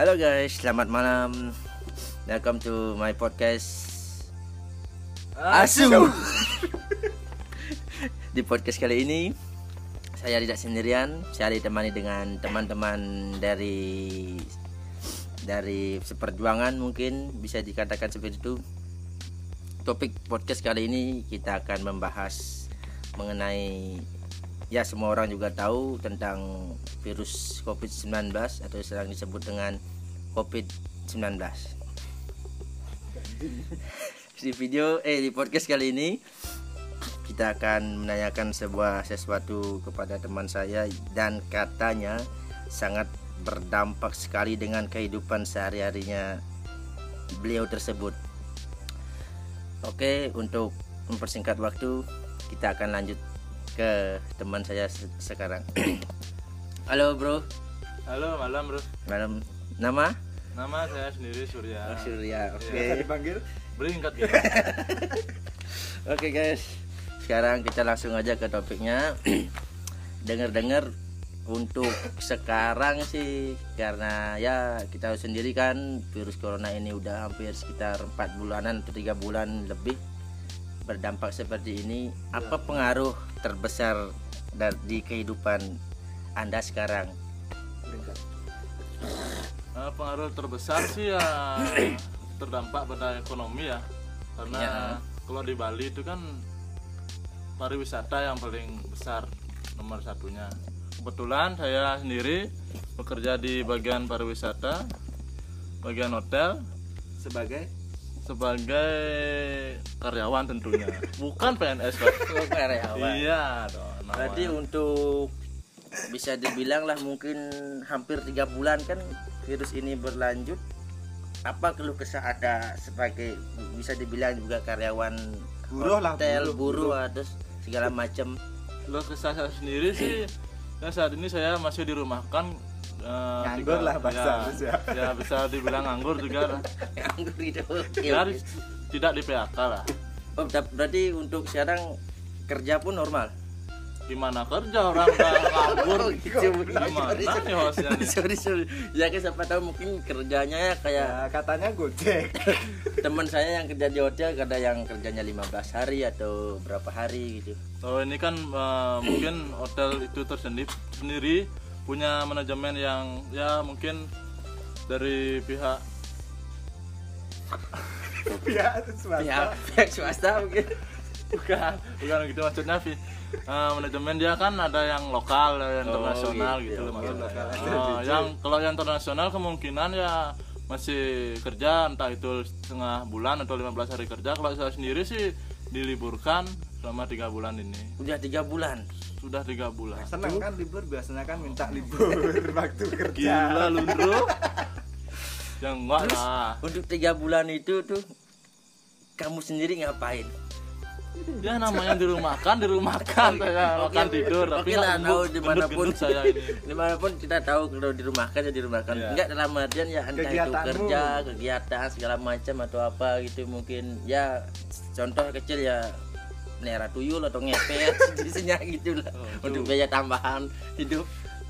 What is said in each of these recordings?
Halo guys, selamat malam. Welcome to my podcast Asu. Di podcast kali ini saya tidak sendirian, saya ditemani dengan teman-teman dari dari seperjuangan mungkin bisa dikatakan seperti itu. Topik podcast kali ini kita akan membahas mengenai ya semua orang juga tahu tentang virus COVID-19 atau sering disebut dengan COVID-19. Di video eh di podcast kali ini kita akan menanyakan sebuah sesuatu kepada teman saya dan katanya sangat berdampak sekali dengan kehidupan sehari-harinya beliau tersebut. Oke, untuk mempersingkat waktu, kita akan lanjut ke teman saya se- sekarang. Halo, Bro. Halo, malam bro. Malam. Nama? Nama saya sendiri Surya. Oh, Surya. Oke. Iya. dipanggil Beringkat gitu. Oke, guys. Sekarang kita langsung aja ke topiknya. Dengar-dengar untuk sekarang sih karena ya kita sendiri kan virus corona ini udah hampir sekitar 4 bulanan atau tiga bulan lebih berdampak seperti ini apa pengaruh terbesar dari di kehidupan anda sekarang Nah, pengaruh terbesar sih ya terdampak pada ekonomi ya. Karena Ya. kalau di Bali itu kan pariwisata yang paling besar nomor satunya. Kebetulan saya sendiri bekerja di bagian pariwisata, bagian hotel sebagai sebagai karyawan tentunya, bukan PNS Pak. Oh, karyawan. Iya dong. Berarti untuk bisa dibilang lah mungkin hampir tiga bulan kan virus ini berlanjut. Apa keluh kesah ada sebagai bisa dibilang juga karyawan Buruh lah, hotel, buruh, buruh, atau segala macam. Lo kesah saya sendiri sih ya saat ini saya masih dirumahkan eh, Nganggur tiga- lah bahasa ya, ya bisa dibilang nganggur juga lah Nganggur gitu. Oke, ya oke. tidak di PHK lah Oh, ber- berarti untuk sekarang kerja pun normal. gimana kerja orang nganggur gimana nih hostnya nih sorry sorry. Ya kan siapa tahu mungkin kerjanya ya kayak ya, katanya gojek teman saya yang kerja di hotel ada yang kerjanya 15 hari atau berapa hari gitu. oh ini kan eh, mungkin hotel itu tersendiri sendiri punya manajemen yang ya mungkin dari pihak pihak swasta pihak pihak swasta mungkin bukan bukan gitu maksudnya Vi. Eh, manajemen dia kan ada yang lokal ada yang Oh, internasional gitu. gitu, loh Oh, maksudnya DJ. yang kalau yang internasional kemungkinan ya masih kerja entah itu setengah bulan atau 15 hari kerja kalau saya sendiri sih diliburkan selama tiga bulan ini udah tiga bulan. Sudah tiga bulan. Senang kan libur? Biasanya kan minta libur waktu kerja. Gila lu bro. Yang enggak Terus lah. untuk tiga bulan itu tuh kamu sendiri ngapain? ya namanya dirumahkan dirumahkan saya makan tidur tapi lah, nggak tahu di mana pun saya ini. Di mana pun kita tahu kalau dirumahkan ya dirumahkan. Iya. enggak dalam artian ya entah itu kerja kegiatan segala macam atau apa gitu mungkin ya contoh kecil ya nera tuyul atau ngepet sejenisnya gitu lah. Oh, untuk biaya tambahan hidup.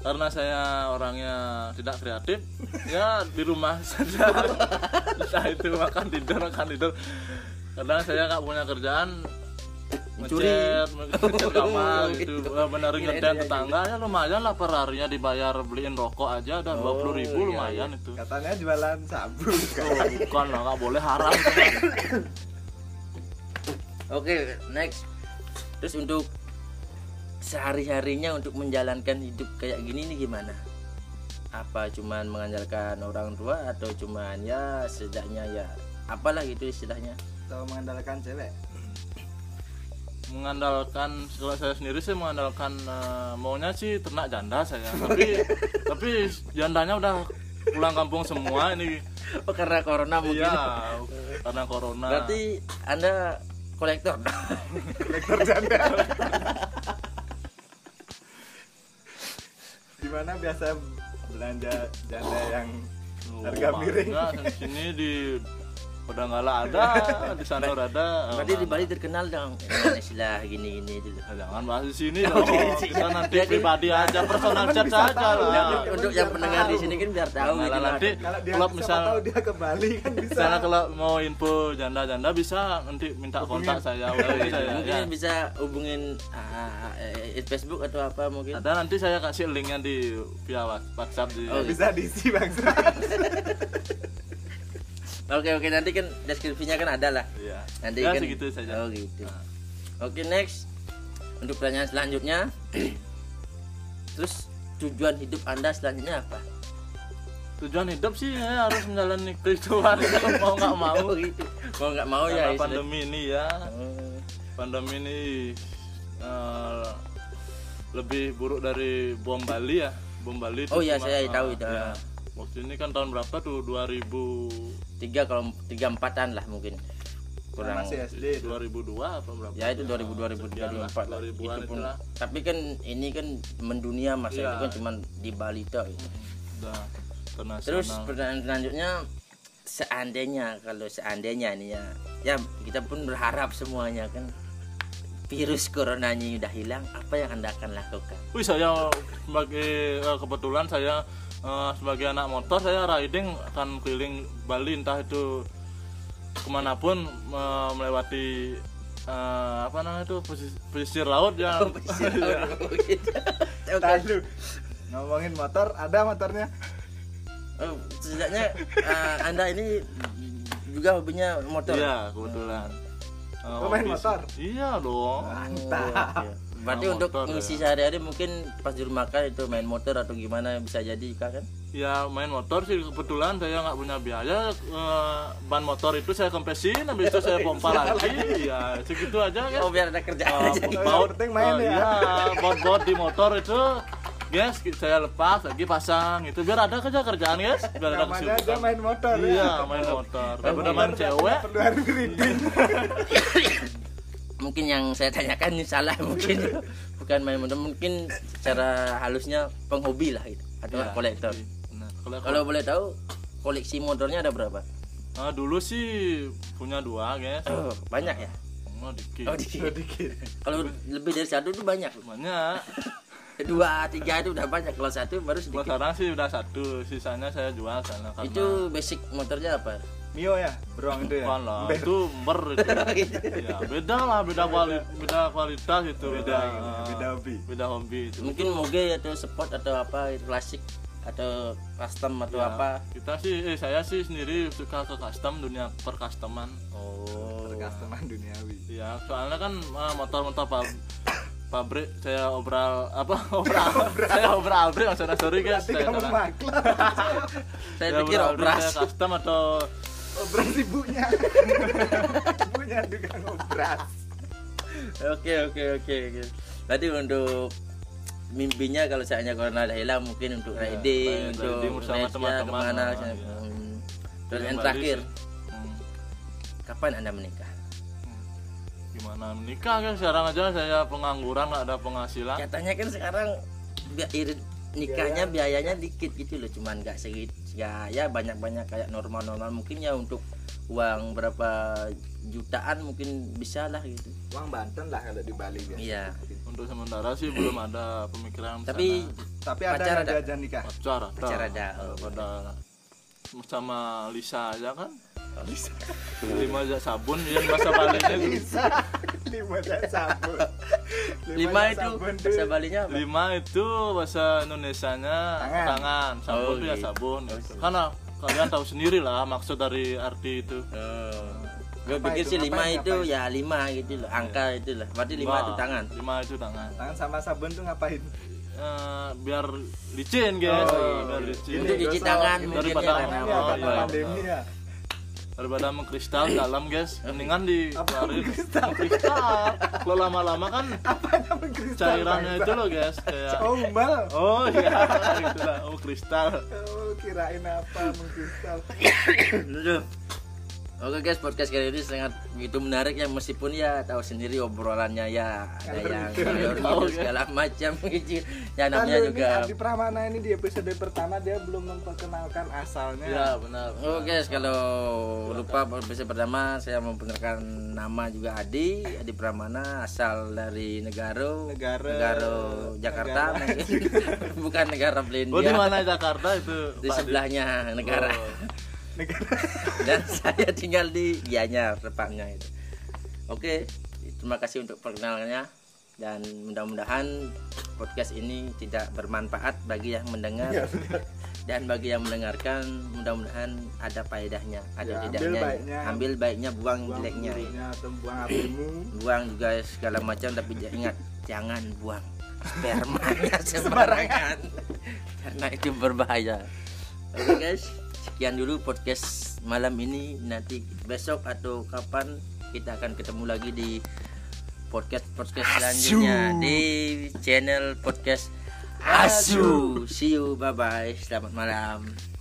Karena saya orangnya tidak kreatif ya di rumah saja. Entah itu makan tidur makan tidur. Kadang saya nggak punya kerjaan Mencuri. ngecat ngecat kamar Oh, gitu. gitu. Benerin Iya, ngeden iya, tetangga ya lumayan lah per harinya dibayar beliin rokok aja ada dua Oh, ribu iya, lumayan itu. Katanya jualan sabun. Oh, bukan lah nggak boleh haram oke next. Terus untuk sehari harinya untuk menjalankan hidup kayak gini nih gimana? Apa cuman mengandalkan orang tua atau cuman ya setidaknya ya apalah gitu istilahnya? Atau mengandalkan cewek? Mengandalkan kalau saya sendiri sih mengandalkan eh, maunya sih ternak janda saya. Tapi tapi jandanya udah pulang kampung semua ini. Oh karena corona mungkin. Iya karena corona. Berarti anda kolektor kolektor janda di mana biasa belanja janda yang harga Rumah. miring Enggak, di sini di udah nggak lah ada di sana udah ada Berarti di. Bali terkenal dong dengan istilah gini-gini dulu. Ah, jangan bahas di sini Oh, dong di sini. kita nanti Jadi- pribadi aja personal Teman chat saja lah Untuk, yang pendengar di sini kan biar tahu Nah, gitu lah. nanti Kalau misal tahu dia ke Bali kan bisa. misalnya kalau mau info janda-janda bisa nanti minta kontak saya Oh, saya Mungkin ya. bisa hubungin ah, eh, Facebook atau apa mungkin. ada nanti saya kasih linknya di via WhatsApp di Oh, bisa diisi bang. Oke oke nanti kan deskripsinya kan ada lah. Iya. Nanti ya kan segitu saja Oh gitu. Nah. Oke next untuk pertanyaan selanjutnya. Terus tujuan hidup anda selanjutnya apa? tujuan hidup sih ya harus menjalani kehidupan mau nggak mau Oh gitu. Mau nggak mau karena ya. pandemi ini ya Oh. pandemi ini eh, lebih buruk dari bom Bali ya bom Bali itu Oh iya, saya tahu ah, itu. ya. Waktu ini kan tahun berapa tuh 2000 Tiga kalau tiga empatan lah mungkin. Kurang. Masih SD. 2002 apa berapa Ya itu 2000 2000 Sekian lah, 2004 lah. 2000-an Itu pun. itulah. Tapi kan ini kan mendunia mas Iya. itu kan cuma di Bali internasional Terus pertanyaan selanjutnya seandainya kalau seandainya nih ya ya kita pun berharap semuanya kan virus coronanya udah hilang apa yang anda akan lakukan Wih saya sebagai eh, kebetulan saya eh, sebagai anak motor saya riding akan keliling Bali entah itu ke mana pun eh, melewati eh, apa namanya itu pesisir, pesisir laut yang Oke. Lalu ngomongin motor, ada motornya. Oh, setidaknya eh, anda ini juga hobinya motor Iya kebetulan. Eh, Oh, main motor? Iya dong. Mantap. Oke. Berarti Nah, untuk ngisi ya. sehari-hari mungkin pas di rumah kan itu main motor atau gimana bisa jadi kan? Ya main motor sih kebetulan saya nggak punya biaya eh, ban motor itu saya kempesin habis itu saya pompa lagi ya segitu aja kan Oh biar ada kerjaan Oh, aja. gitu. yang baut penting main oh, ya. iya, baut-baut di motor itu guys saya lepas lagi pasang itu biar ada kerja kerjaan guys biar ada Namanya aja kesibukan main motor iya ya. main motor Main daripada motor main nggak cewek Perlu hari reading. mungkin yang saya tanyakan ini salah mungkin. Bukan main motor mungkin secara halusnya penghobi lah gitu atau Iya, kolektor. Nah, kalau kalau boleh tahu koleksi motornya ada berapa? Ah, dulu sih punya dua guys. Oh, banyak ya? Oh, dikit. Oh dikit. Kalau lebih dari satu itu banyak. Banyak. Dua tiga itu udah banyak. Kalau satu baru sedikit. sekarang sih udah satu sisanya saya jual sana karena itu basic motornya apa Mio ya, beruang itu ya. Ber. itu ber itu. Gitu. ya, beda lah, beda kuali, beda kualitas itu, beda, Beda, ah, beda hobi. beda hobi itu. mungkin moge atau sport atau apa itu klasik atau custom atau Ya, apa Kita sih, eh saya sih sendiri suka ke custom dunia per customan. oh Customan duniawi. Ya, soalnya kan ah, motor-motor pab- pabrik saya obral apa obral saya obral abrik maksudnya sorry guys saya saya Saya pikir obras saya custom atau Obras ibunya. ibunya tukang obras. Oke oke oke. Berarti untuk mimpinya kalau seandainya corona udah hilang mungkin untuk Ya, riding, untuk bersama teman-teman, ke mana. iya. Hmm. Keliling yang terakhir. Hmm. kapan anda menikah? gimana menikah kan sekarang aja saya pengangguran nggak ada penghasilan Katanya kan sekarang irit nikahnya biayanya dikit gitu loh, cuman nggak segit ya ya banyak banyak kayak normal normal mungkin ya untuk uang berapa jutaan mungkin bisa lah gitu. Uang Banten lah kalau di Bali biasa. Iya. untuk sementara sih belum ada pemikiran Tapi Tapi ada Pacar ada? diajak nikah. pacar ada Pacar ada, oh. pada sama Lisa aja kan lima aja sabun yang bahasa Balinya itu. Bisa. Lima jas sabun. lima itu sabun bahasa Balinya apa? lima itu bahasa Indonesianya Tangan. tangan, sabun Oh, itu ya gitu. sabun karena kalian tahu sendiri lah maksud dari arti itu gue Apa pikir sih lima Ngapain, itu ngapain? ya lima gitu loh angka itu lah berarti lima itu tangan lima itu tangan Tangan sama sabun tuh ngapain? Eh, biar licin guys Oh, iya. biar licin Untuk cuci tangan mungkin ya iya. pandemi ya. Daripada mengkristal dalam guys mendingan di Apa keluarin mengkristal? lama-lama kan mengkristal? cairannya bangsa? itu loh guys kayak Oh, umbal. oh iya gitu lah oh kristal Oh, kirain apa mengkristal. Oke guys, podcast kali ini sangat begitu menarik ya meskipun ya tahu sendiri obrolannya ya ada yang ngalor ngidul segala macam gitu. Ya namanya Lalu ini juga. Adi Pramana ini di episode pertama dia belum memperkenalkan asalnya. ya benar Oke guys, kalau lupa episode pertama saya memperkenalkan nama juga Adi, Adi Pramana asal dari negara Negara- negara Jakarta negara. mungkin. bukan negara oh di mana Jakarta itu di Pak Adi? sebelahnya negara. Oh. Negara. dan saya tinggal di Gianyar tepatnya itu. Oke, terima kasih untuk perkenalannya dan mudah-mudahan podcast ini tidak bermanfaat bagi yang mendengar Iya, dan bagi yang mendengarkan mudah-mudahan ada faedahnya, ada Ya, ambil tidaknya. baiknya. ambil baiknya, buang, Buang jeleknya. atau buang apimu. Buang juga segala macam tapi ingat jangan buang spermanya sembarangan karena itu berbahaya. Oke guys, sekian dulu podcast malam ini. Nanti besok atau kapan kita akan ketemu lagi di podcast podcast selanjutnya di channel podcast Asu. See you, bye bye. Selamat malam.